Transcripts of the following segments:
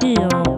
地哦。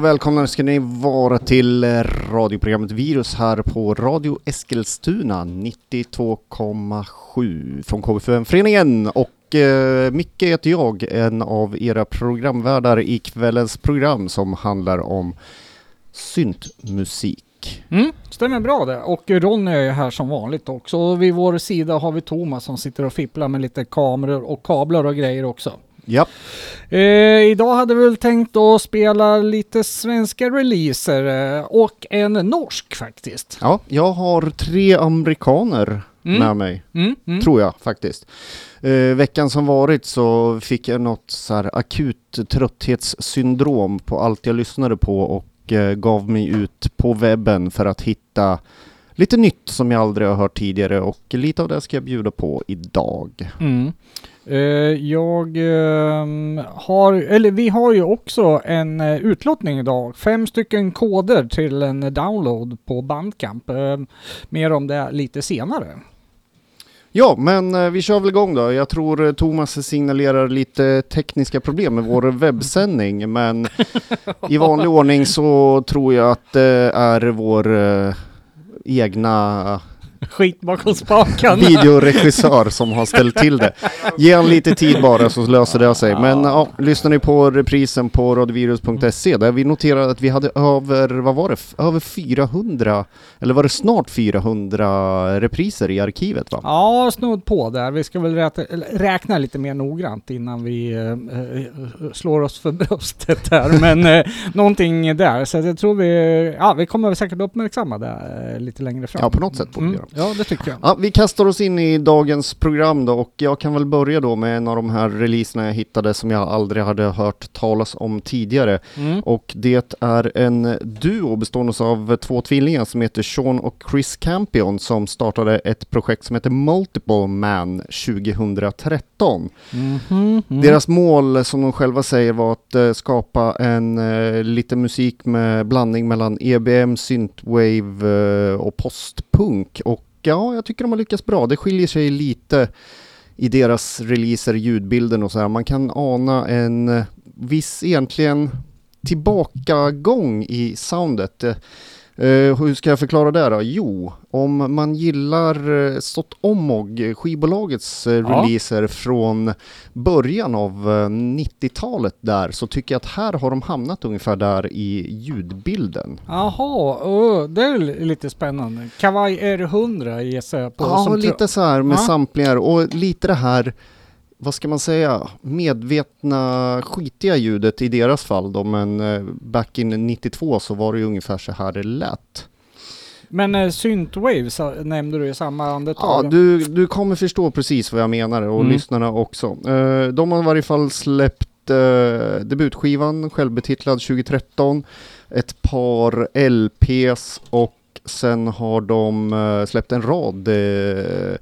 Och välkomna ska ni vara till eh, radioprogrammet Virus här på Radio Eskilstuna 92,7 från KBFM-föreningen och eh, Micke heter jag, en av era programvärdar i kvällens program som handlar om syntmusik. Mm, stämmer bra det. Och Ronny är ju här som vanligt också. Och vid vår sida har vi Thomas som sitter och fipplar med lite kameror och kablar och grejer också. Ja, Eh, idag hade vi väl tänkt att spela lite svenska releaser eh, och en norsk faktiskt. ja jag har tre amerikaner Mm. med mig. Mm, mm. Tror jag faktiskt. Eh, veckan som varit så fick jag något så här akut trötthetssyndrom på allt jag lyssnade på och eh, gav mig ut på webben för att hitta lite nytt som jag aldrig har hört tidigare och lite av det ska jag bjuda på idag. Mm. Eh, jag ehm, har, eller vi har ju också en eh, utlottning idag. Fem stycken koder till en download på Bandcamp. Eh, mer om det lite senare. Ja, men eh, vi kör väl igång då. Jag tror Thomas signalerar lite tekniska problem med vår webbsändning, men i vanlig ordning så tror jag att det är vår egna Skit bakom spakarna. videoregissör som har ställt till det. Ge han lite tid bara så löser det sig. Men ja, lyssnar ni på reprisen på radiovirus.se där vi noterade att vi hade över, vad var det, över 400, eller var det snart 400 repriser i arkivet va? Ja, snudd på där. Vi ska väl räkna, lite mer noggrant innan vi eh, eh, slår oss för bröstet här. Men eh, någonting där. Så jag tror vi, ja, vi kommer säkert uppmärksamma det lite längre fram. Ja, på något sätt borde vi mm. göra. Ja, det tycker jag. Ja, vi kastar oss in i dagens program då och jag kan väl börja då med en av de här releaserna jag hittade som jag aldrig hade hört talas om tidigare. Mm. Och det är en duo bestående av två tvillingar som heter Sean och Chris Campion som startade ett projekt som heter Multiple Man 2013. Mhm, mm. Deras mål som de själva säger var att eh, skapa en eh, lite musik med blandning mellan EBM, synthwave eh, och postpunk. Och ja, jag tycker de har lyckats bra. Det skiljer sig lite i deras releaser, ljudbilden och så här. Man kan ana en viss egentligen tillbakagång i soundet. Eh, eh, hur ska jag förklara det då? Jo, om man gillar uh, Stott Omog, skivbolagets eh, Ja. releaser från början av eh, 90-talet där, så tycker jag att här har de hamnat ungefär där i ljudbilden. Jaha, oh, det är li- lite spännande. Kavaj R100 gissar jag på. Ja, lite så här med Ja. samplingar och lite det här, vad ska man säga, medvetna skitiga ljudet i deras fall då, men eh, back in 92 så var det ju ungefär så här det lät. Men eh, Synthwave sa- nämnde du i samma Ja, andetag. du, du kommer förstå precis vad jag menar och Mm. lyssnarna också. Eh, de har i varje fall släppt eh, debutskivan, självbetitlad 2013, ett par LPs och sen har de eh, släppt en rad eh,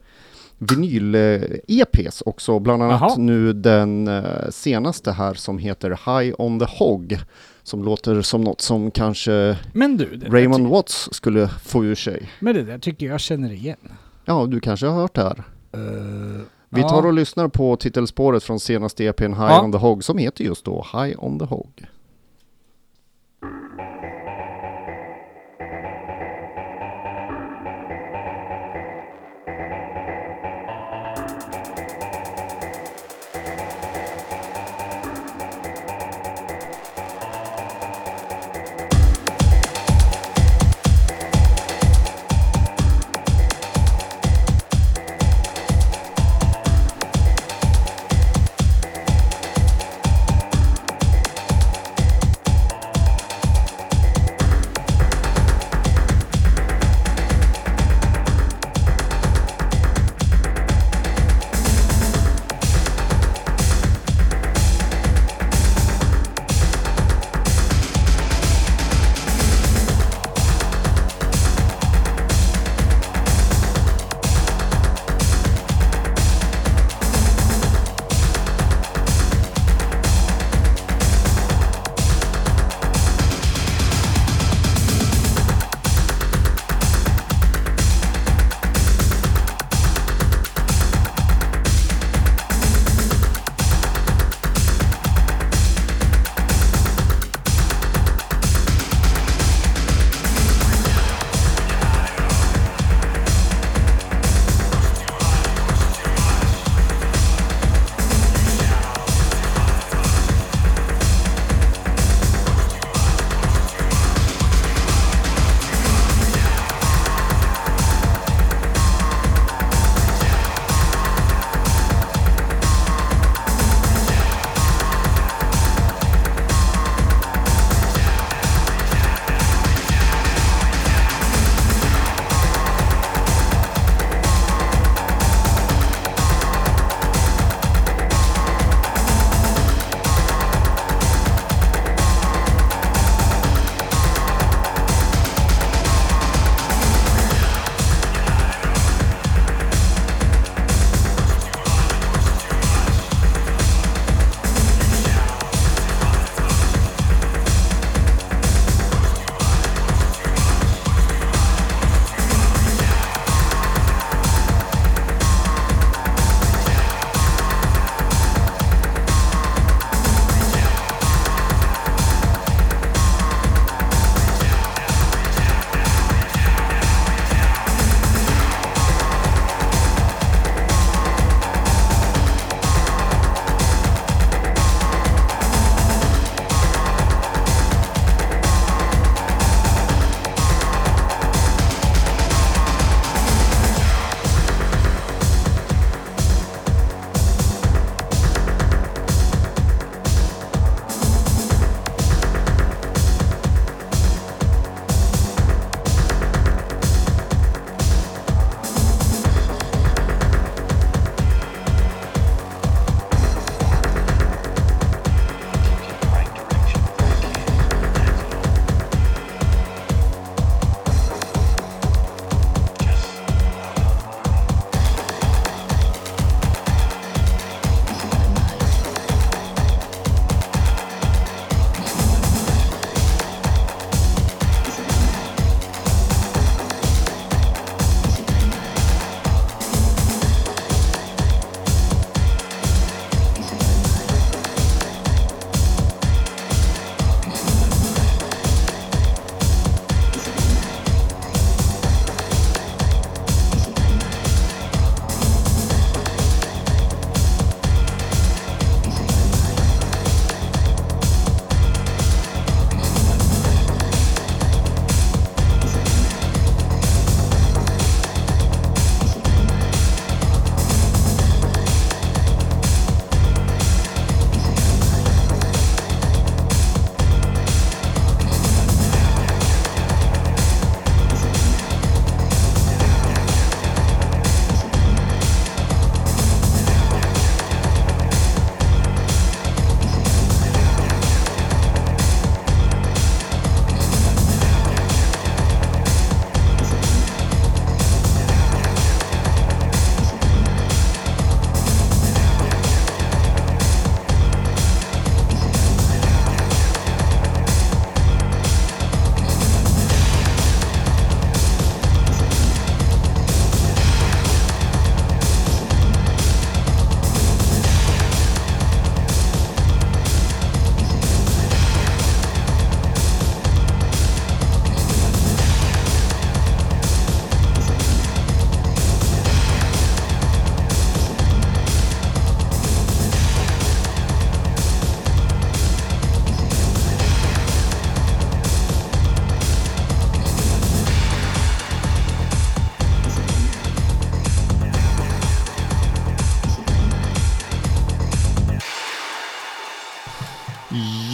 vinyl-EPs också, bland annat Jaha. nu den eh, senaste här som heter High on the Hog, som låter som något som kanske du, Raymond Watts skulle få ur sig. men det där tycker jag känner igen. Ja, du kanske har hört det här. Vi Ja. tar och lyssnar på titelspåret från senaste EPn High Ja. on the Hog som heter just då High on the Hog.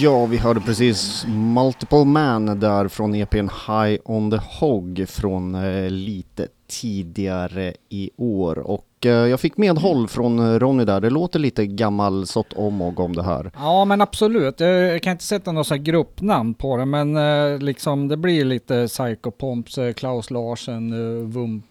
Ja, vi hörde precis Multiple Man där från EPn High on the Hog från eh, lite tidigare i år. Och eh, jag fick medhåll från eh, Ronny där. Det låter lite gammal sort omog om det här. Ja men absolut, jag kan inte sätta något så här gruppnamn på det men eh, liksom det blir lite Psycho Pomps, Klaus Larsen, Vump,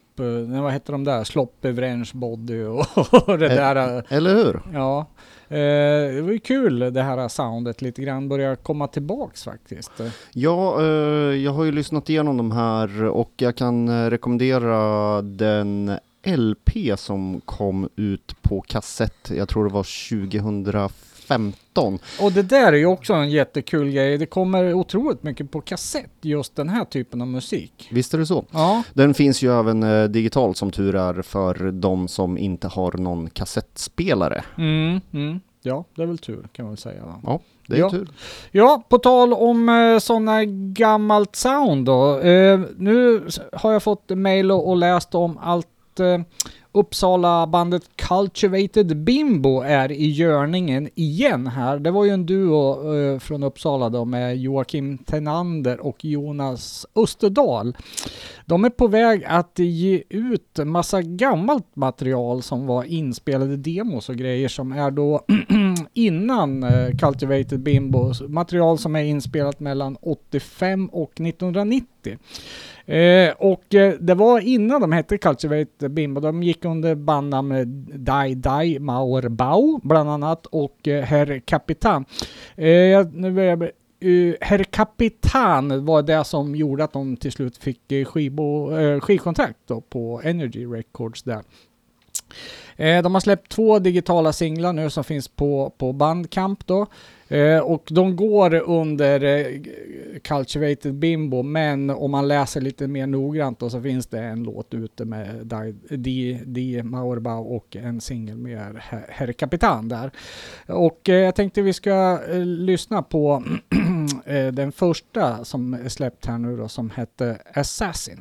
nej, vad heter de där? Sloppy Vrench Body och, och det där. Eller hur? Ja, Eh, det var ju kul det här soundet lite grann börjar komma tillbaks faktiskt. Ja, eh, jag har ju lyssnat igenom de här och jag kan eh, rekommendera den LP som kom ut på kassett. Jag tror det var 2015. Och det där är ju också en jättekul grej. Det kommer otroligt mycket på kassett, just den här typen av musik. Visst är det så? Ja, Den finns ju även eh, digitalt som tur är för de som inte har någon kassettspelare. mm, mm. ja det är väl tur kan man väl säga. Då. Ja, det är Ja. tur. Ja, på tal om eh, sådana gammalt sound då. Eh, nu har jag fått mail och, och läst om allt eh, Uppsala bandet Cultivated Bimbo är i görningen igen här. Det var ju en duo eh, från Uppsala då med Joakim Tenander och Jonas Österdal. De är på väg att ge ut massa gammalt material som var inspelade demos och grejer som är då innan eh, Cultivated Bimbo. Material som är inspelat mellan 85 och 1990. Eh, och eh, det var innan de hette Cultivate Bimbo. De gick under bandnamnet eh, Dai Dai Mauerbau bland annat och eh, Herr Kapitan. Eh, nu börjar jag Uh, Herr Kapitan var det som gjorde att de till slut fick eh, skibo, skivkontrakt då på Energy Records där. De har släppt två digitala singlar nu som finns på, på Bandcamp då. Eh, och de går under eh, Cultivated Bimbo, men om man läser lite mer noggrant då så finns det en låt ute med Di- Di, Di Mauerbau och en singel med Herr- Her Kapitan där. Och eh, jag tänkte vi ska eh, lyssna på eh, den första som är släppt här nu då som hette Assassin.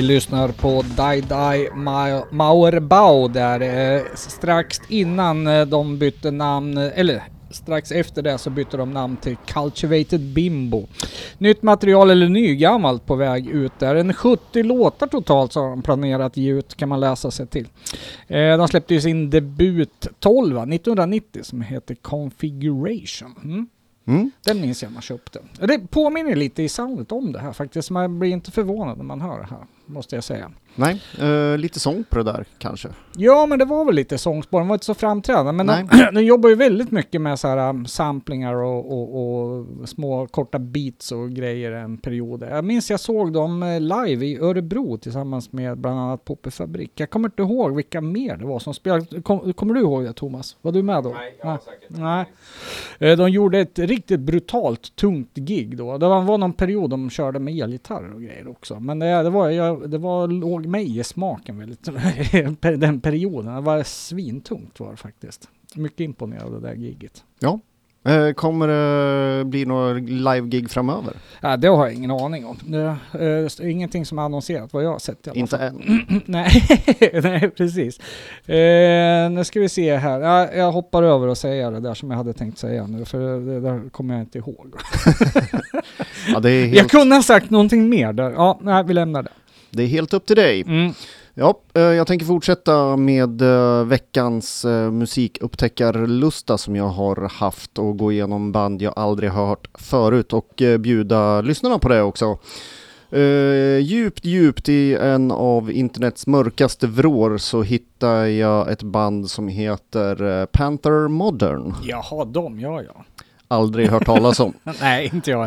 Vi lyssnar på Die Die Ma- Mauerbau där eh, strax innan eh, de bytte namn, eh, eller strax efter det så bytte de namn till Cultivated Bimbo. Nytt material eller nygammalt på väg ut där. En 70 låtar totalt har de planerat ge ut kan man läsa sig till. Eh, de släppte ju sin debut 12 1990 som heter Configuration. Mm. Mm. Den minns jag man köpte. Det påminner lite i soundet om det här faktiskt. Man blir inte förvånad när man hör det här, måste jag säga. Nej, eh, lite sång på det där kanske. Ja, men det var väl lite sångspår. Den var inte så framträdande. Men Nej. de, de jobbar ju väldigt mycket med så här um, samplingar och, och, och små korta beats och grejer en period. Jag minns jag såg dem eh, live i Örebro tillsammans med bland annat Poppe Fabrik. Jag kommer inte ihåg vilka mer det var som spelade. Kom, kommer du ihåg det Thomas? Var du med då? Nej, jag säkert Nej. Eh, De gjorde ett riktigt brutalt tungt gig då. Det var var någon period de körde med elgitarrer och grejer också. Men det, det, var, jag, det var, låg mig i smaken väldigt, den perioden. Det var svintungt var det faktiskt. Mycket imponerad av det där giget. Eh, kommer det bli några live-gig framöver? Ja, det har jag ingen aning om. Det är eh, ingenting som är annonserat vad jag har sett i alla Inte fall. än. nej, nej, precis. Eh, nu ska vi se här. Ja, jag hoppar över och säga det där som jag hade tänkt säga nu, för det där kommer jag inte ihåg. Ja, är Jag helt, kunde ha sagt någonting mer där. Ja, nej, vi lämnar det. Det är helt upp till dig. Mm. Ja, eh, jag tänker fortsätta med eh, veckans eh, musikupptäckarlusta som jag har haft och gå igenom band jag aldrig har hört förut och bjuda lyssnarna på det också. Eh, djupt, djupt i en av internets mörkaste vrår så hittar jag ett band som heter Panther Modern. Jaha, de, ja ja. Aldrig hört talas om. Nej, inte jag.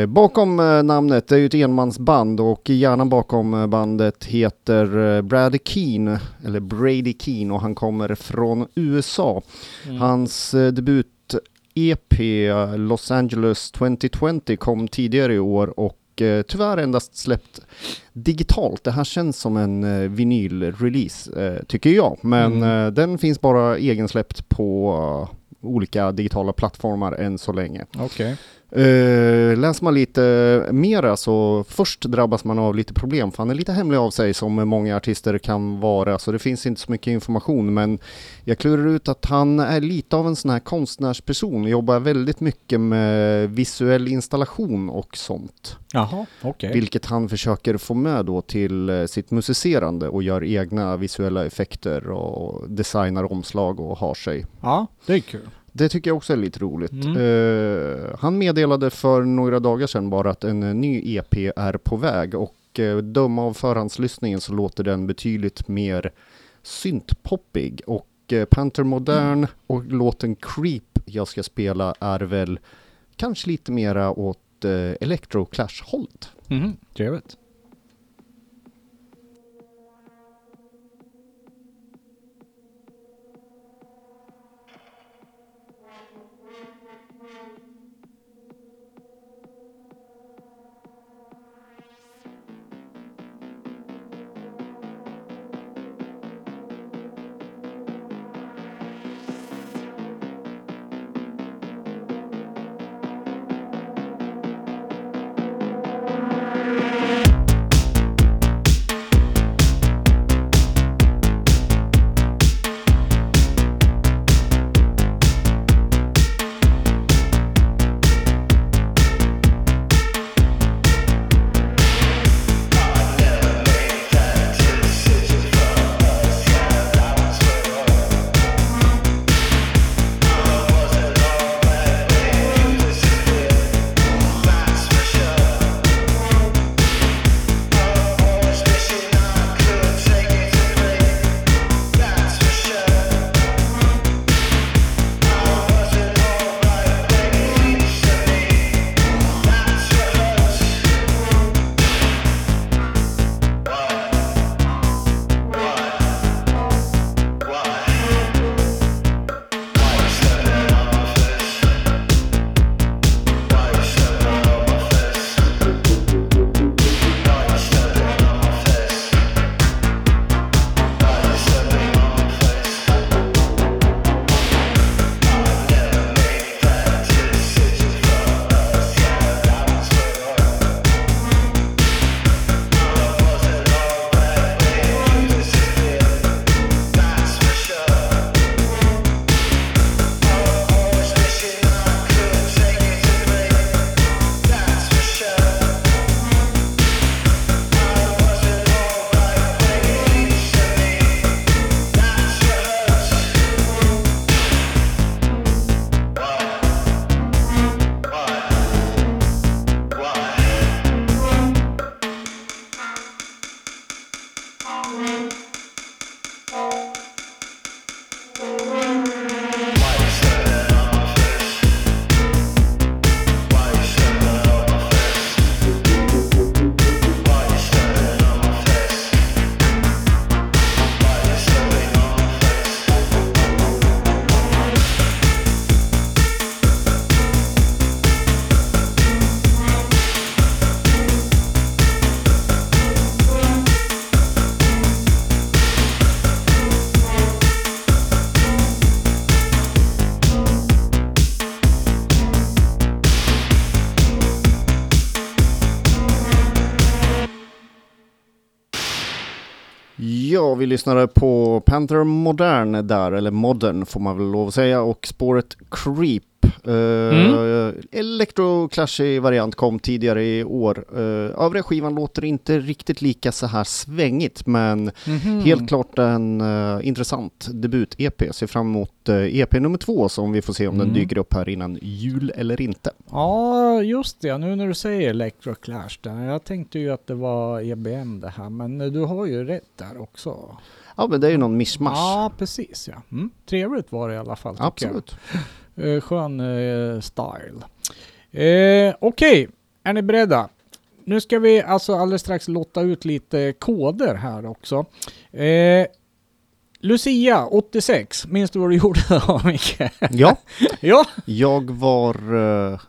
Eh, bakom eh, namnet, det är ju ett enmansband och hjärnan bakom eh, bandet heter eh, Brady Keen, eller Brady Keen och han kommer från USA. Mm. Hans debut EP Los Angeles 2020 kom tidigare i år och tyvärr endast släppt digitalt. Det här känns som en vinylrelease tycker jag, men Mm. den finns bara egensläppt på olika digitala plattformar än så länge. Okej. Uh, läser man lite mera så först drabbas man av lite problem för han är lite hemlig av sig som många artister kan vara så det finns inte så mycket information men jag klurar ut att han är lite av en sån här konstnärsperson, jobbar väldigt mycket med visuell installation och sånt. Jaha, okej. Vilket han försöker få med då till eh, sitt musicerande och gör egna visuella effekter och designar omslag och har sig. Ja, det är kul. Det tycker jag också är lite roligt. Mm. Eh, han meddelade för några dagar sedan bara att en eh, ny EP är på väg och uh, döma av förhandslyssningen så låter den betydligt mer syntpoppig och uh, Panther Modern och låten Creep jag ska spela är väl kanske lite mera åt uh, Electro Clash-hållet. Mhm, trevligt. Vi lyssnade på Panther Modern där, eller Modern får man väl lov att säga, och spåret Creep. Uh, Electroclashig variant kom tidigare i år. Uh, övriga skivan låter inte riktigt lika så här svängigt, men Mhm. helt klart en uh, intressant debut-EP. Ser fram emot EP nummer två som vi får se om Mm. den dyker upp här innan jul eller inte. Ja, just det. Nu när du säger Electro Clash. Jag tänkte ju att det var EBM det här, men eh, du har ju rätt där också. Ja, men det är ju någon mischmasch. Ja, precis ja. Mm. Trevligt var det i alla fall. Absolut. Jag. Eh, skön eh, style. Eh, Okej, är ni beredda? Nu ska vi alltså alldeles strax lotta ut lite koder här också. Eh, Lucia 86, minns du vad du gjorde då Micke? Ja, ja, jag var uh,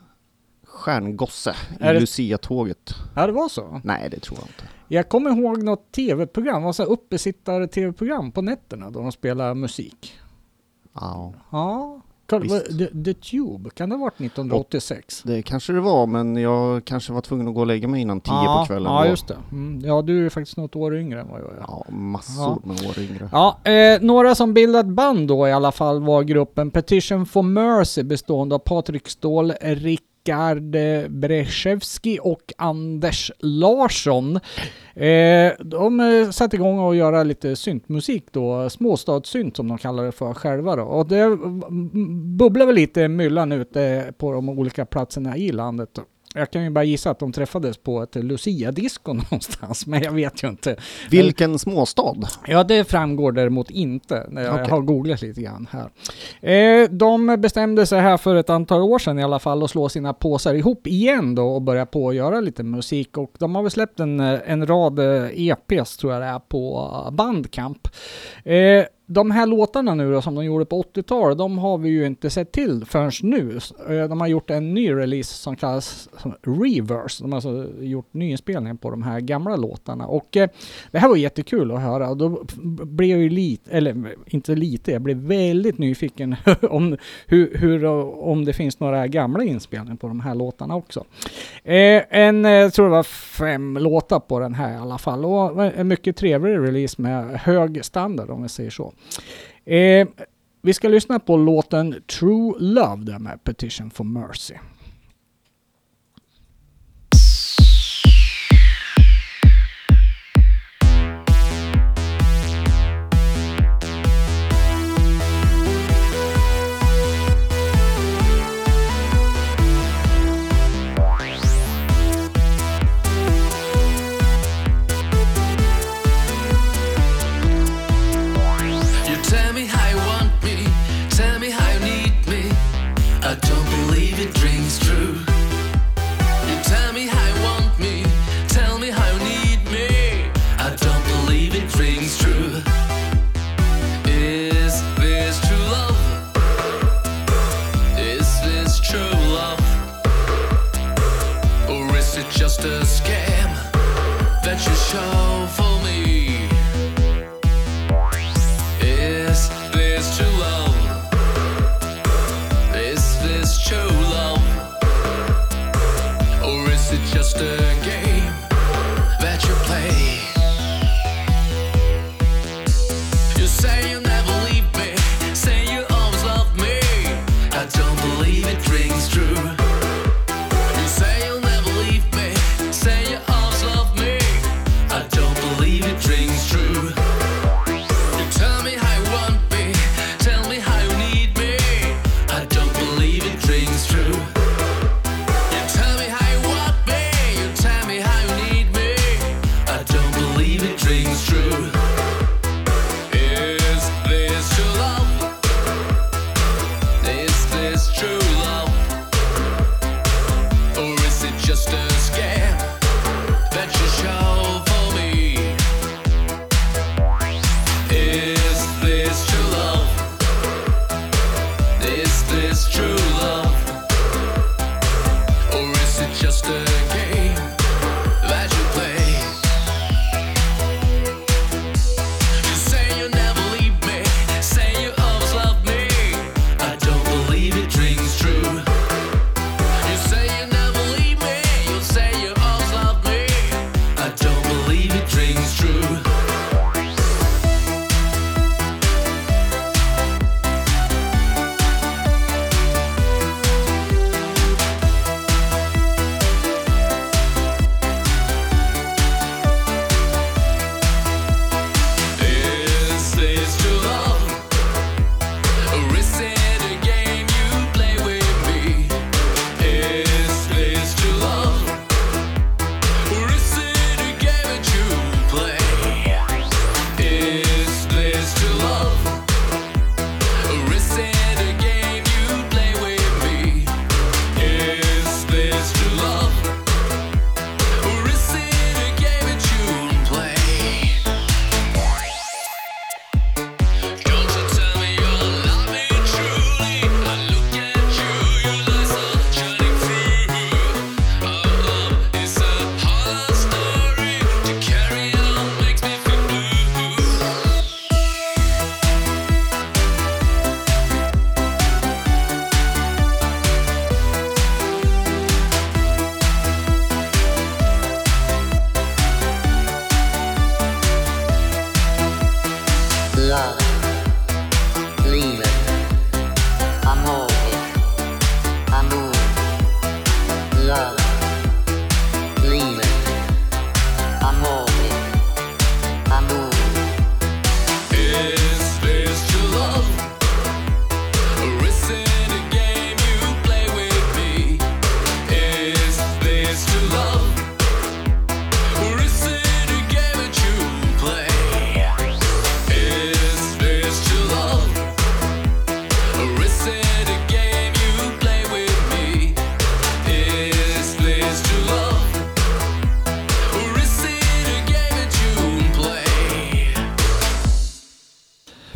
stjärngosse i Är det- Lucia-tåget. ja, det var så. Nej, det tror jag inte. Jag kommer ihåg något tv-program, det var så här uppesittare-tv-program på nätterna då de spelade musik. Ja, Ja. The, the Tube, kan det ha varit 1986? det kanske det var, men jag kanske var tvungen att gå och lägga mig innan tio ja, på kvällen. Ja, då. just det. Mm, ja, du är faktiskt något år yngre än vad jag är. Ja, massor med år yngre. Ja, eh, några som bildat band då i alla fall var gruppen Petition for Mercy bestående av Patrik Ståhl, Rickard Breszewski och Anders Larsson. Eh, de eh, satte igång att göra lite syntmusik då, småstadssynt som de kallar det för själva då. Och det mm, mm, bubblar väl lite myllan ute på de olika platserna i landet. Då. Jag kan ju bara gissa att de träffades på ett Lucia-disco någonstans, men jag vet ju inte. Vilken småstad? Ja, det framgår däremot inte när jag Okej. har googlat lite grann här. Eh, de bestämde sig här för ett antal år sedan i alla fall att slå sina påsar ihop igen då och börja på att göra lite musik och de har väl släppt en, eh, en rad eh, EPs tror jag det är på Bandcamp. De här låtarna nu då som de gjorde på 80-talet, de har vi ju inte sett till förrän nu. Eh, de har gjort en ny release som kallas som Reverse. De har alltså gjort nyinspelningar på de här gamla låtarna och eh, det här var jättekul att höra och då blev jag ju lite, eller inte lite, jag blev väldigt nyfiken om, hur, hur, om det finns några gamla inspelningar på de här låtarna också. Eh, en, eh, jag tror det var fem låtar på den här i alla fall och eh, en mycket trevlig release med hög standard om vi säger så. Eh, vi ska lyssna på låten True Love där med Petition for Mercy.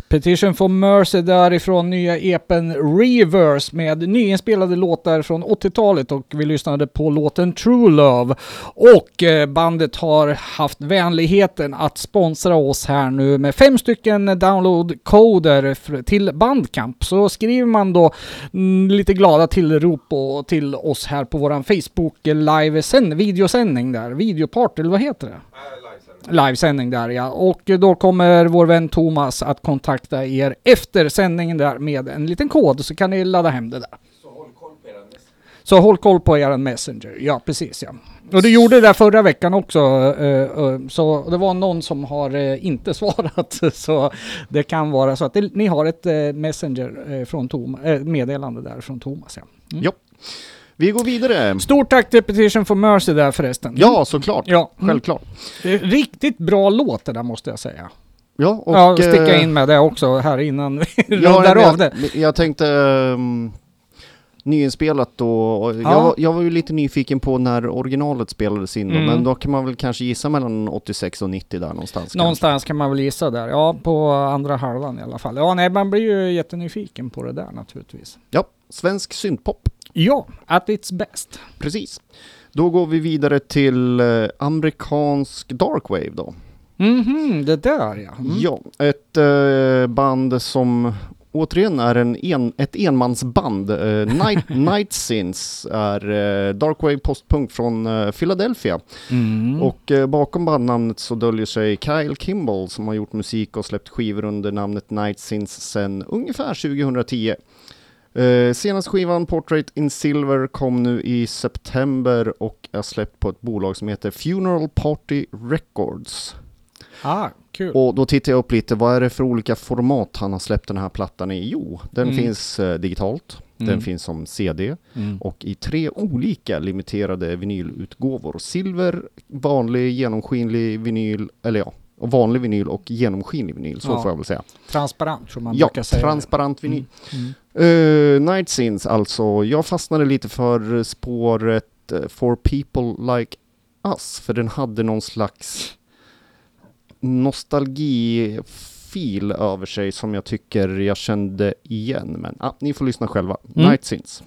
Petition for Mercy därifrån nya epen Reverse med nyinspelade låtar från 80-talet och vi lyssnade på låten True Love. Och eh, bandet har haft vänligheten att sponsra oss här nu med fem stycken downloadkoder till Bandcamp. Så skriver man då mm, lite glada tillrop och till oss här på våran Facebook live videosändning där, videoparty eller vad heter det? Äh, livesändning där ja. Och då kommer vår vän Thomas att kontakta er efter sändningen där med en liten kod så kan ni ladda hem det där. Så håll koll på er messenger. Ja, precis ja. Och du gjorde det där förra veckan också. eh, eh, Så det var någon som har eh, inte svarat. Så det kan vara så att ni har ett messenger från Tom, meddelande där från Thomas ja. Mm. Vi går vidare. Stort tack till Petition for Mercy där förresten. Ja, såklart. Ja. Mm. Självklart. Eh, Riktigt bra låt det där måste jag säga. Ja, och, ja, sticka eh, in med det också här innan vi Ja, rundar av det. jag, tänkte um, nyinspelat då. Ja. Jag, var- jag var ju lite nyfiken på när originalet spelades in då, Mm. men då kan man väl kanske gissa mellan 86 och 90 där någonstans. kanske. Någonstans kan man väl gissa där. Ja, på andra halvan i alla fall. Ja, nej, man blir ju jättenyfiken på det där naturligtvis. Ja, svensk syntpop. Ja, at its best. Precis. Då går vi vidare till eh, amerikansk darkwave då. Mhm, det där ja. Mm. Ja, ett eh, band som återigen är en, en ett enmansband. Eh, Night, Night Sins är eh, darkwave postpunk från eh, Philadelphia. Mm. Och eh, bakom bandnamnet så döljer sig Kyle Kimball som har gjort musik och släppt skivor under namnet Night Sins sedan ungefär 2010. Eh, senaste skivan Portrait in Silver kom nu i september och är släppt på ett bolag som heter Funeral Party Records. Ah, kul. Och då tittar jag upp lite, vad är det för olika format han har släppt den här plattan i? Jo, den Mm. finns eh, digitalt, Mm. den finns som CD Mm. och i tre olika limiterade vinylutgåvor. Silver, vanlig genomskinlig vinyl, eller ja, och vanlig vinyl och genomskinlig vinyl, så Ja. får jag väl säga. Transparent som man Ja, brukar säga. transparent vinyl. Mm. Uh, Night Sins alltså, jag fastnade lite för spåret eh, For People Like Us, för den hade någon slags nostalgifil över sig som jag tycker jag kände igen. Men ah, ni får lyssna själva. Mm. Night Sins.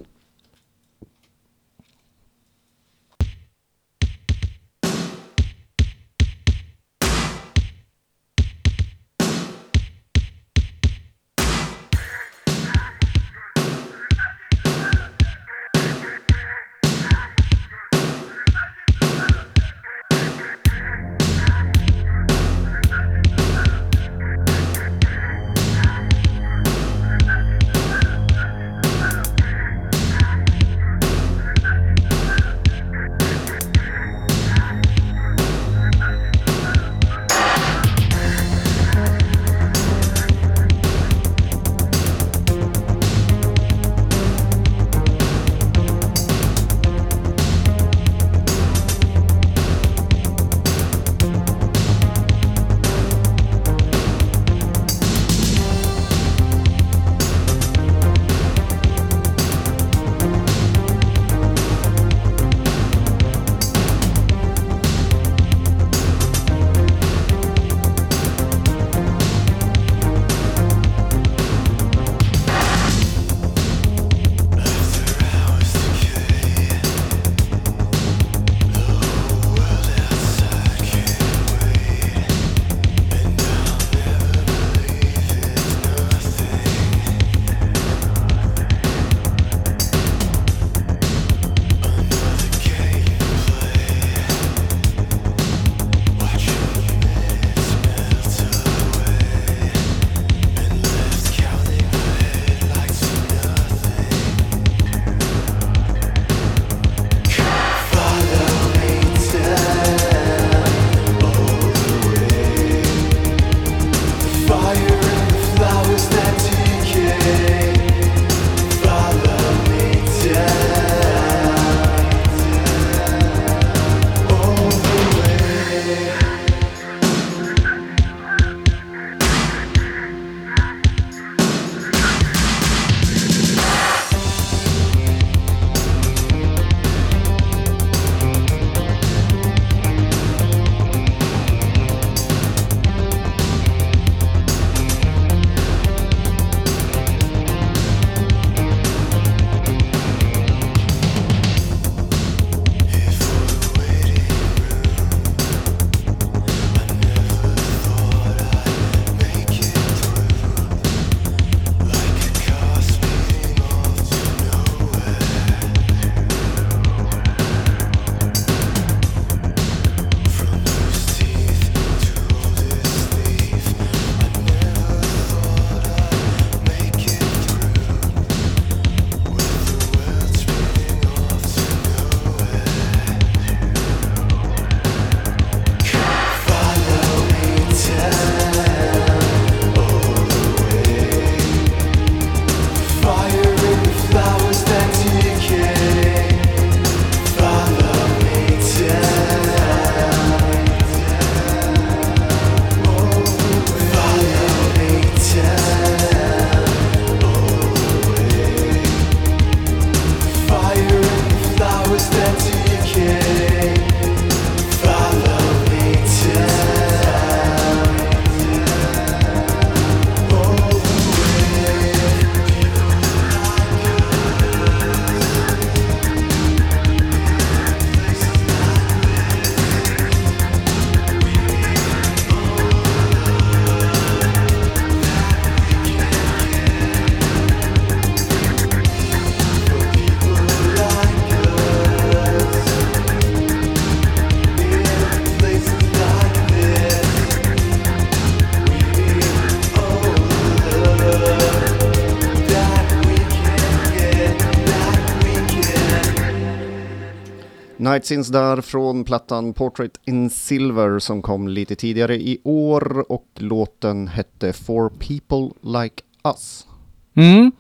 Night där från plattan Portrait in Silver som kom lite tidigare i år och låten hette For People Like Us. Mm.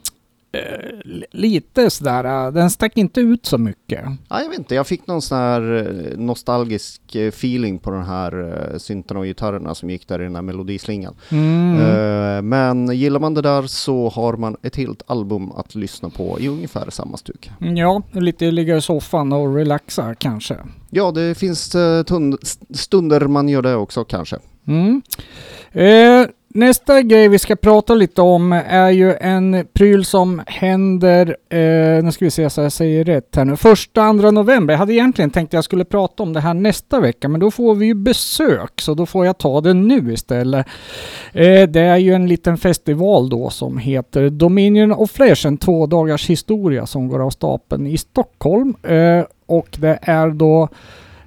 Eh, li- lite sådär, eh, den stack inte ut så mycket. Ja, jag vet inte, jag fick någon sån här eh, nostalgisk feeling på den här syntarna och gitarrerna som gick där i den här melodislingan. Mm. Eh, Men gillar man det där så har man ett helt album att lyssna på i ungefär samma stuk. Ja, lite ligga i soffan och relaxa kanske. Ja, det finns tund- stunder man gör det också kanske. Mm. Eh, nästa grej vi ska prata lite om är ju en pryl som händer, eh, nu ska vi se så jag säger rätt här nu, första, andra november. Jag hade egentligen tänkt att jag skulle prata om det här nästa vecka, men då får vi ju besök, så då får jag ta det nu istället. Eh, det är ju en liten festival då som heter Dominion of Flesh, en två dagars historia som går av stapeln i Stockholm. Eh, och det är då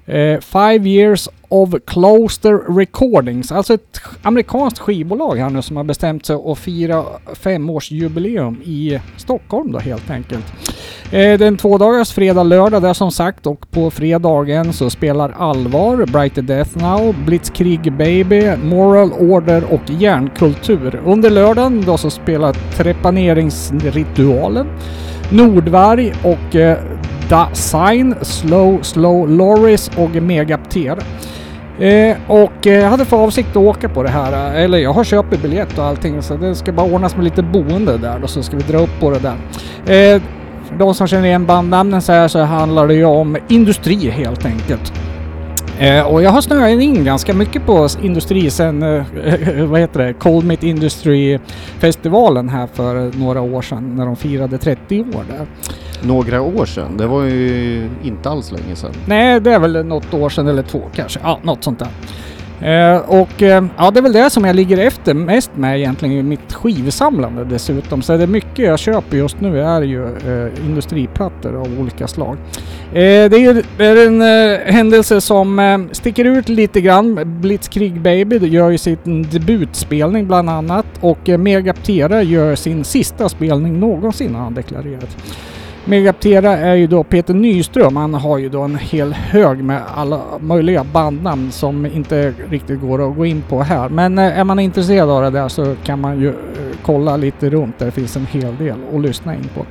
Eh, five years of Closter Recordings, alltså ett amerikanskt skivbolag här nu som har bestämt sig att fira femårsjubileum i Stockholm då helt enkelt. Eh, den tvådagars fredag, lördag där som sagt och på fredagen så spelar Allvar, Brighter Death Now, Blitzkrieg Baby, Moral Order och Järnkultur. Under lördagen då så spelar Trepaneringsritualen, Nordvarg och eh, Da Sign, Slow Slow Loris och Megapter. Eh, och eh, jag hade för avsikt att åka på det här, eh, eller jag har köpt biljett och allting så det ska bara ordnas med lite boende där då så ska vi dra upp på det där. Eh, för de som känner igen bandnamnen så här så handlar det ju om industri helt enkelt. Eh, och jag har snöat in ganska mycket på industri sen, eh, vad heter det, Cold Meat Industry festivalen här för några år sedan när de firade 30 år där. Några år sedan, det var ju inte alls länge sedan. Nej, det är väl något år sedan eller två kanske. Ja, något sånt där. Eh, och eh, ja, det är väl det som jag ligger efter mest med egentligen i mitt skivsamlande dessutom. Så det är mycket jag köper just nu är ju eh, industriplattor av olika slag. Eh, det är ju är en eh, händelse som eh, sticker ut lite grann. Blitzkrieg Baby gör ju sin debutspelning bland annat och eh, Megaptera gör sin sista spelning någonsin har han deklarerat. Med Megaptera är ju då Peter Nyström. Han har ju då en hel hög med alla möjliga bandnamn som inte riktigt går att gå in på här. Men eh, är man intresserad av det där så kan man ju eh, kolla lite runt. Det finns en hel del att lyssna in på.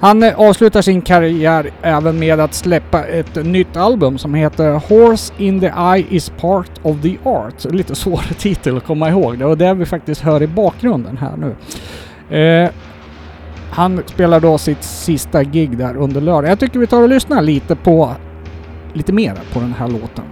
Han eh, avslutar sin karriär även med att släppa ett nytt album som heter Horse in the Eye is part of the art. Lite svår titel att komma ihåg. Det var det vi faktiskt hör i bakgrunden här nu. Eh, han spelar då sitt sista gig där under lördag. Jag tycker vi tar och lyssnar lite på lite mer på den här låten.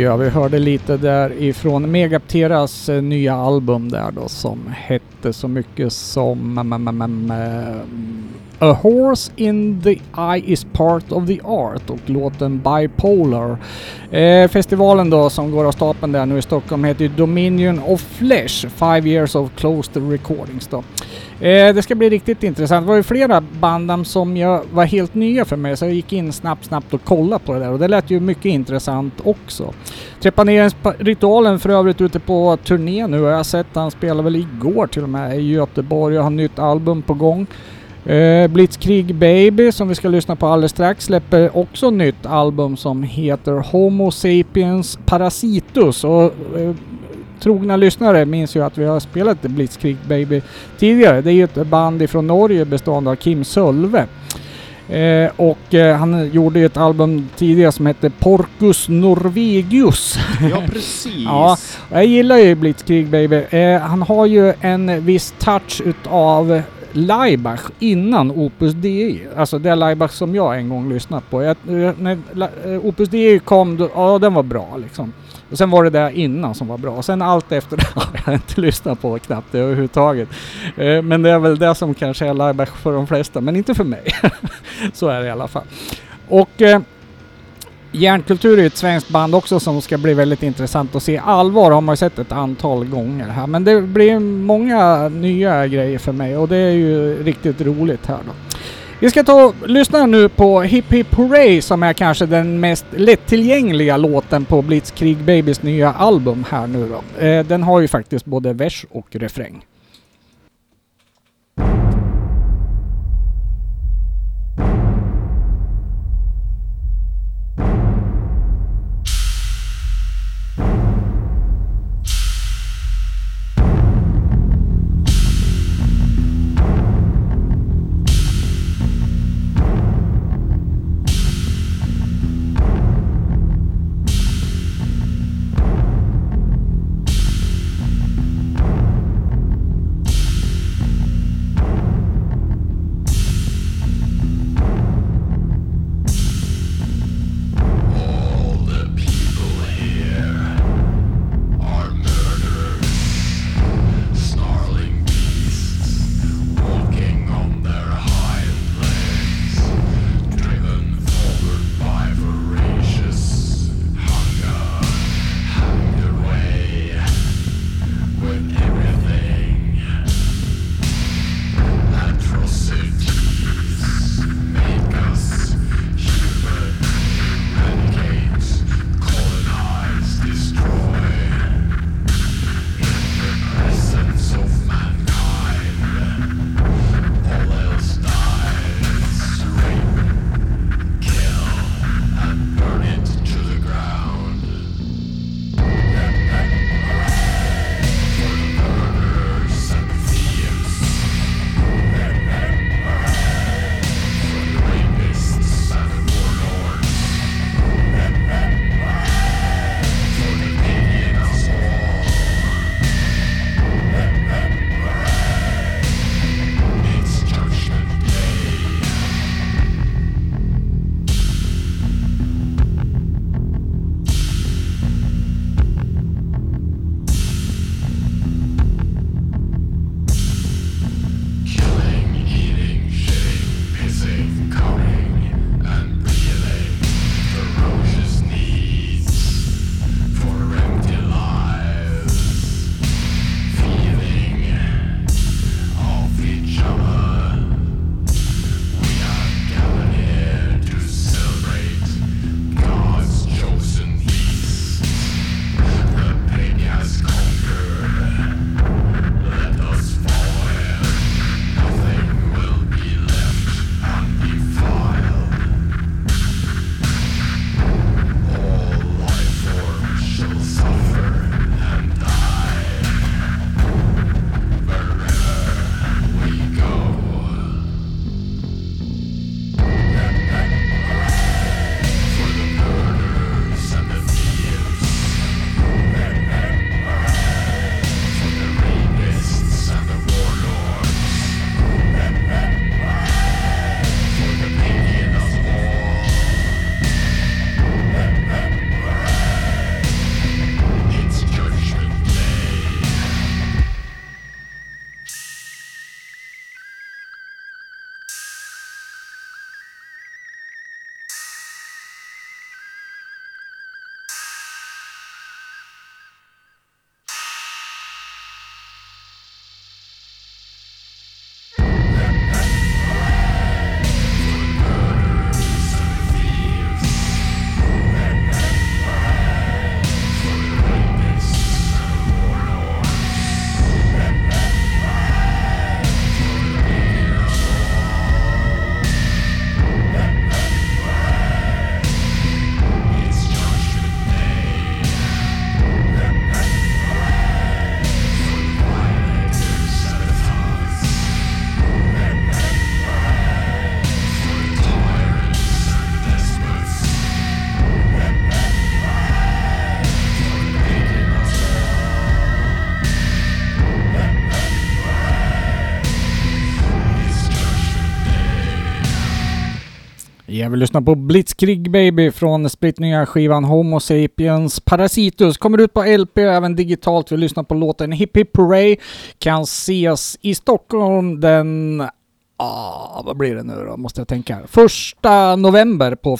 Ja, vi hörde lite där ifrån Megapteras eh, nya album där då som hette så mycket som mm, mm, mm, mm, A Horse in the Eye is part of the art och låten Bipolar. Eh, festivalen då som går av stapeln där nu i Stockholm heter ju Dominion of Flesh, Five Years of Closed Recordings då. Eh, det ska bli riktigt intressant. Det var ju flera band som jag var helt nya för mig så jag gick in snabbt, snabbt och kollade på det där och det lät ju mycket intressant också. Trepaneringsritualen för övrigt ute på turné nu jag har sett han spelade väl igår till och med i Göteborg och har nytt album på gång. Eh, Blitzkrieg Baby som vi ska lyssna på alldeles strax släpper också nytt album som heter Homo Sapiens Parasitus och eh, trogna lyssnare minns ju att vi har spelat Blitzkrieg Baby tidigare. Det är ju ett band ifrån Norge bestående av Kim Sölve. Eh, och eh, han gjorde ju ett album tidigare som hette Porcus Norvegius. Ja, precis. Ja. Jag gillar ju Blitzkrieg Baby. Eh, han har ju en viss touch utav Laibach innan Opus Dei. Alltså det Laibach som jag en gång lyssnat på. Jag, eh, när La- eh, Opus Dei kom, då, ja den var bra liksom. Och sen var det där innan som var bra. Sen allt efter det har jag inte lyssnat på knappt överhuvudtaget. Eh, men det är väl det som kanske är Laibach för de flesta, men inte för mig. Så är det i alla fall. Och Järnkultur är ju ett svenskt band också som ska bli väldigt intressant att se. Allvar har man ju sett ett antal gånger här men det blir många nya grejer för mig och det är ju riktigt roligt här då. Vi ska ta och lyssna nu på Hip Hip Hooray som är kanske den mest lättillgängliga låten på Blitzkrieg Babys nya album här nu då. Eh, den har ju faktiskt både vers och refräng. Ja, vi lyssnar på Blitzkrieg Baby från splittnya skivan Homo Sapiens Parasitus. Kommer ut på LP och även digitalt. Vi lyssnar på låten Hip Hip Hooray. Kan ses i Stockholm den... Ah, vad blir det nu då? Måste jag tänka. Första november på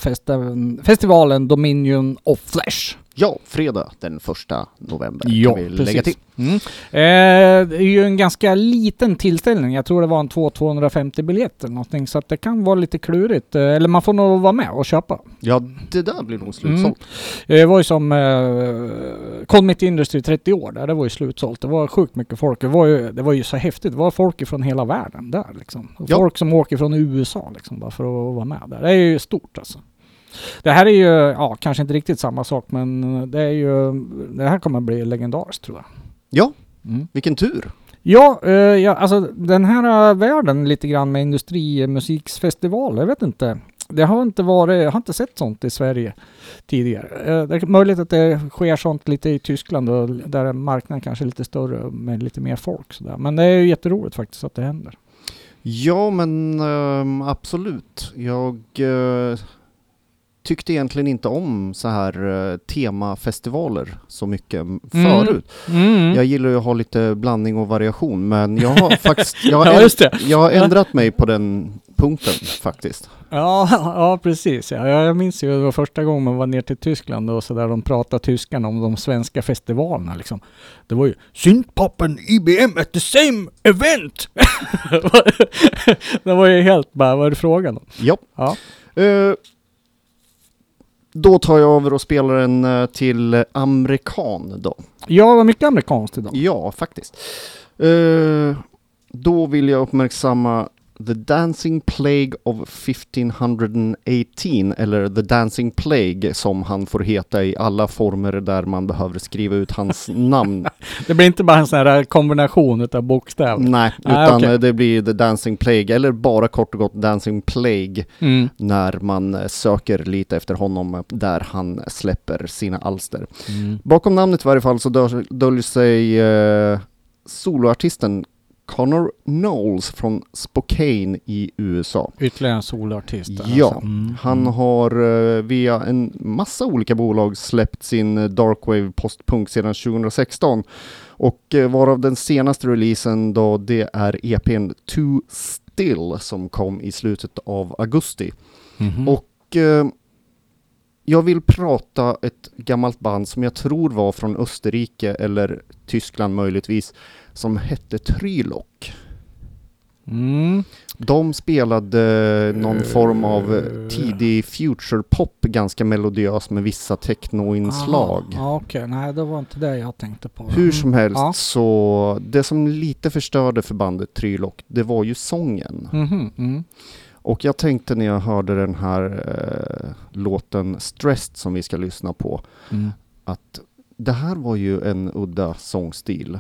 festivalen Dominion of Flesh. Ja, fredag den första november Ja, kan vi lägga till. Mm. Eh, det är ju en ganska liten tillställning. Jag tror det var en 2-250 biljetter eller någonting. Så att det kan vara lite klurigt. Eh, eller man får nog vara med och köpa. Ja, det där blir nog slutsålt. Mm. Det var ju som eh, Colmit Industry 30 år där. Det var ju slutsålt. Det var sjukt mycket folk. Det var ju, det var ju så häftigt. Det var folk från hela världen där liksom. Ja. Folk som åker från USA liksom bara för att vara med där. Det är ju stort alltså. Det här är ju, ja kanske inte riktigt samma sak men det är ju, det här kommer bli legendariskt tror jag. Ja, Mm. vilken tur. Ja, eh, ja, alltså den här eh, världen lite grann med industrimusiksfestival, jag vet inte. Det har inte varit, jag har inte sett sånt i Sverige tidigare. Eh, det är möjligt att det sker sånt lite i Tyskland och där marknaden kanske är lite större med lite mer folk sådär. Men det är ju jätteroligt faktiskt att det händer. Ja, men ehm, absolut. Jag eh, tyckte egentligen inte om så här eh, temafestivaler så mycket Mm. förut. Mm. Jag gillar ju att ha lite blandning och variation, men jag har faktiskt jag har, Ja, jag har ändrat mig på den punkten faktiskt. Ja, ja precis. Ja. Jag minns ju det var första gången man var ner till Tyskland och så där de pratade tyskarna om de svenska festivalerna liksom. Det var ju Syntpoppen IBM at the same event! det var ju helt bara, vad är det frågan om? Ja. Ja. Eh, då tar jag över och spelar en eh, till amerikan då. Ja, var mycket amerikanskt idag. Ja, faktiskt. Eh, då vill jag uppmärksamma The Dancing Plague of 1518 eller The Dancing Plague som han får heta i alla former där man behöver skriva ut hans namn. Det blir inte bara en sån här kombination utav bokstäver. Nej, Ah, utan okej. eh, det blir The Dancing Plague eller bara kort och gott Dancing Plague Mm. när man eh, söker lite efter honom eh, där han släpper sina alster. Mm. Bakom namnet i varje fall så döl- döljer sig eh, soloartisten Connor Knowles från Spokane i USA. Ytterligare en solartist. Ja, alltså. Mm. Han har eh, via en massa olika bolag släppt sin eh, Darkwave postpunk sedan 2016 och eh, varav den senaste releasen då det är EPn Too Still som kom i slutet av augusti. Mhm. Och jag vill prata ett gammalt band som jag tror var från Österrike eller Tyskland möjligtvis, som hette Trylock. Mm. De spelade någon form av eh, tidig future pop, ganska melodiös med vissa technoinslag. Ja, Okej, nej det var inte det jag tänkte på. Hur som helst Ja. så, det som lite förstörde för bandet Trylock, det var ju sången. Mhm, mm. Och jag tänkte när jag hörde den här eh, låten Stressed som vi ska lyssna på, Mm. att det här var ju en udda sångstil.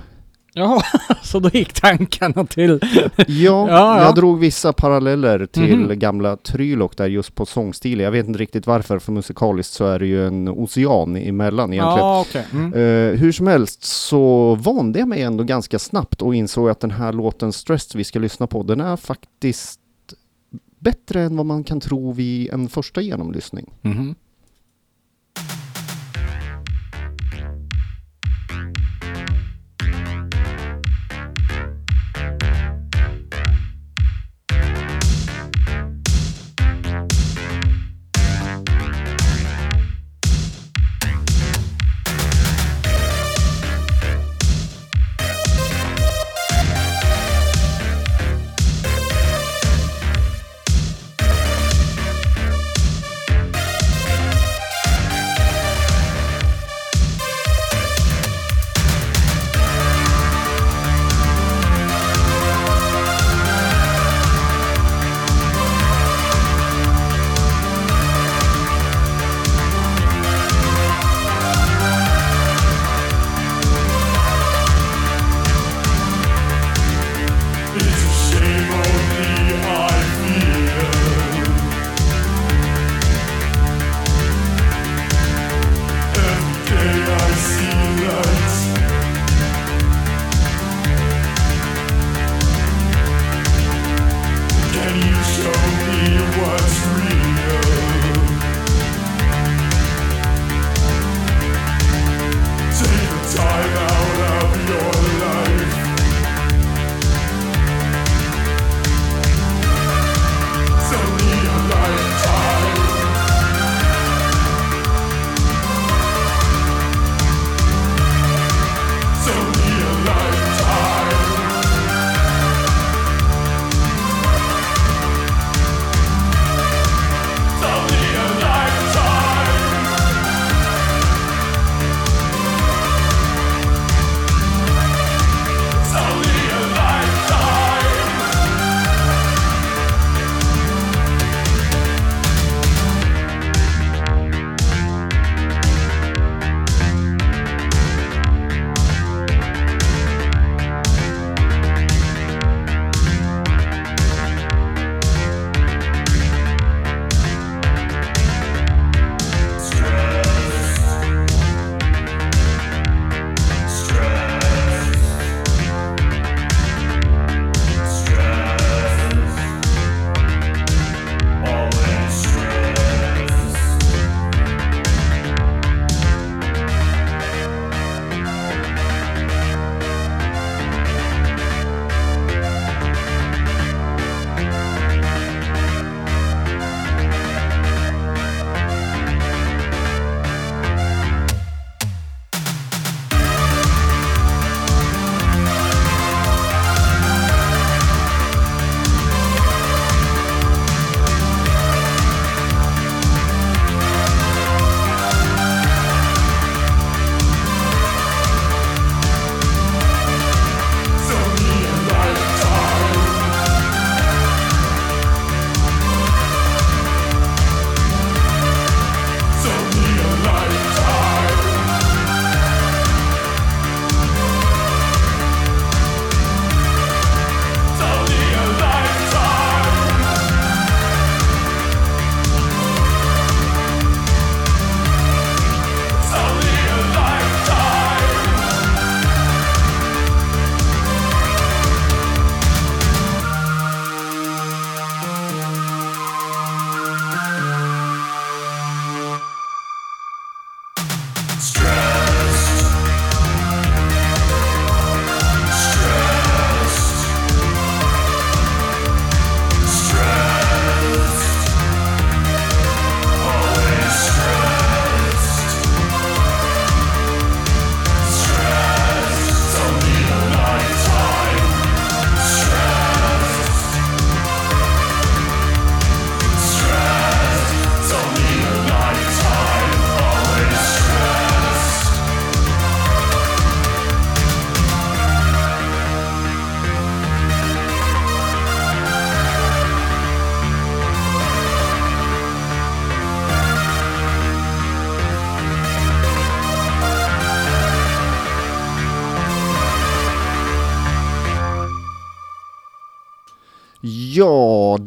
Jaha, så då gick tankarna till... Ja, ja. jag drog vissa paralleller till Mhm. gamla Trylock där just på sångstilen. Jag vet inte riktigt varför, för musikaliskt så är det ju en ocean emellan egentligen. Ja, okej. Mm. Eh, hur som helst så vande jag mig ändå ganska snabbt och insåg att den här låten Stressed vi ska lyssna på, den är faktiskt bättre än vad man kan tro vid en första genomlyssning. Mhm. Trylock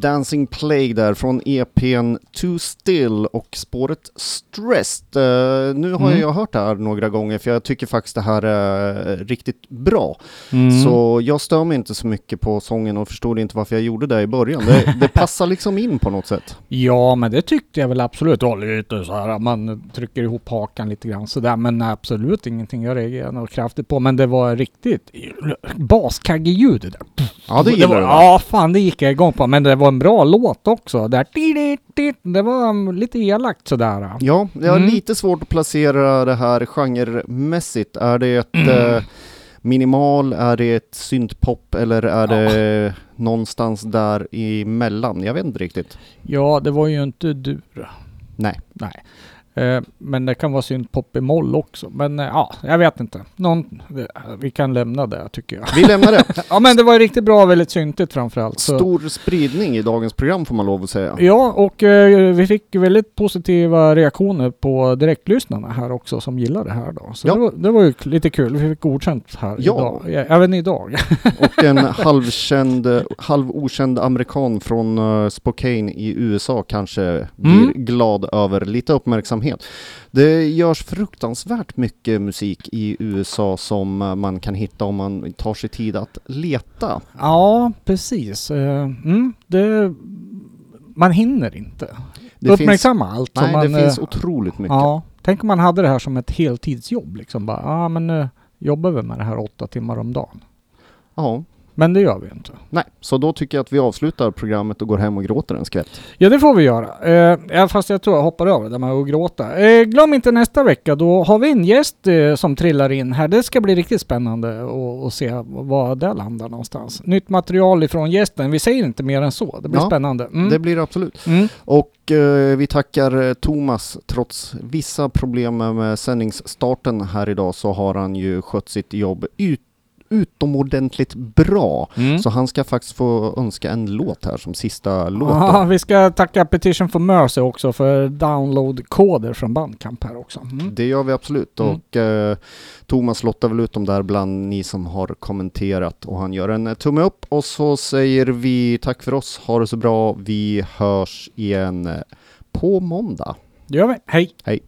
Dancing Plague där från EPn Too Still och spåret Stressed. Eh, nu har Mm. jag hört det här några gånger för jag tycker faktiskt det här är riktigt bra. Mm. Så jag stör mig inte så mycket på sången och förstod inte varför jag gjorde det i början. Det, det passar liksom in på något sätt. Ja, men det tyckte jag väl absolut. Ja, lite så här, man trycker ihop hakan lite grann sådär. Men absolut ingenting jag reagerade kraftigt på. Men det var riktigt baskaggeljud det där. Ja, det gillar du? Ja, fan det gick jag igång på. Men det var en bra låt också. Där, det var lite elakt sådär. Ja, jag har Mm. lite svårt att placera det här genremässigt. Är det ett eh, minimal, är det ett syntpop eller är det någonstans där emellan? Jag vet inte riktigt. Ja, det var ju inte dur. Nej. Nej. Eh, Men det kan vara syntpop i moll också. Men eh, ja, jag vet inte. Någon, vi kan lämna det tycker jag. Vi lämnar det. Ja men det var riktigt bra, väldigt syntigt framförallt. Så. Stor spridning i dagens program får man lov att säga. Ja, och eh, vi fick väldigt positiva reaktioner på direktlyssnarna här också som gillar det här då. Så Ja. det, var, det var ju lite kul. Vi fick godkänt här Ja. idag. Även idag. Och en halvkänd, halvokänd amerikan från eh, Spokane i USA kanske blir Mm. glad över lite uppmärksamhet. Det görs fruktansvärt mycket musik i USA som eh, man kan hitta om man tar sig tid att leta. ja, precis. Eh, Mm, det, man hinner inte Det uppmärksamma allt. finns, som nej, man, det finns eh, otroligt mycket. Ja, tänk om man hade det här som ett heltidsjobb liksom. Bara, ja men nu jobbar vi med det här åtta timmar om dagen. Ja. Men det gör vi inte. Nej, så då tycker jag att vi avslutar programmet och går hem och gråter en skvätt. Ja det får vi göra. Eh, fast jag tror jag hoppar över det med att gråta. Eh, glöm inte nästa vecka, då har vi en gäst eh, som trillar in här. Det ska bli riktigt spännande att- att se var det landar någonstans. Nytt material ifrån gästen. Vi säger inte mer än så. Det blir Ja, spännande. Mm. Det blir det absolut. Mm. Och eh, vi tackar eh, Thomas. Trots vissa problem med sändningsstarten här idag så har han ju skött sitt jobb ut, utomordentligt bra. Mm. Så han ska faktiskt få önska en låt här som sista låt. Ja, vi ska tacka Petition for Mercy också för downloadkoder från Bandcamp här också. Mm. Det gör vi absolut Mm. och eh, Thomas lottar väl ut dem där bland ni som har kommenterat och han gör en eh, tumme upp och så säger vi tack för oss, ha det så bra, vi hörs igen eh, på måndag. Det gör vi. Hej! Hej!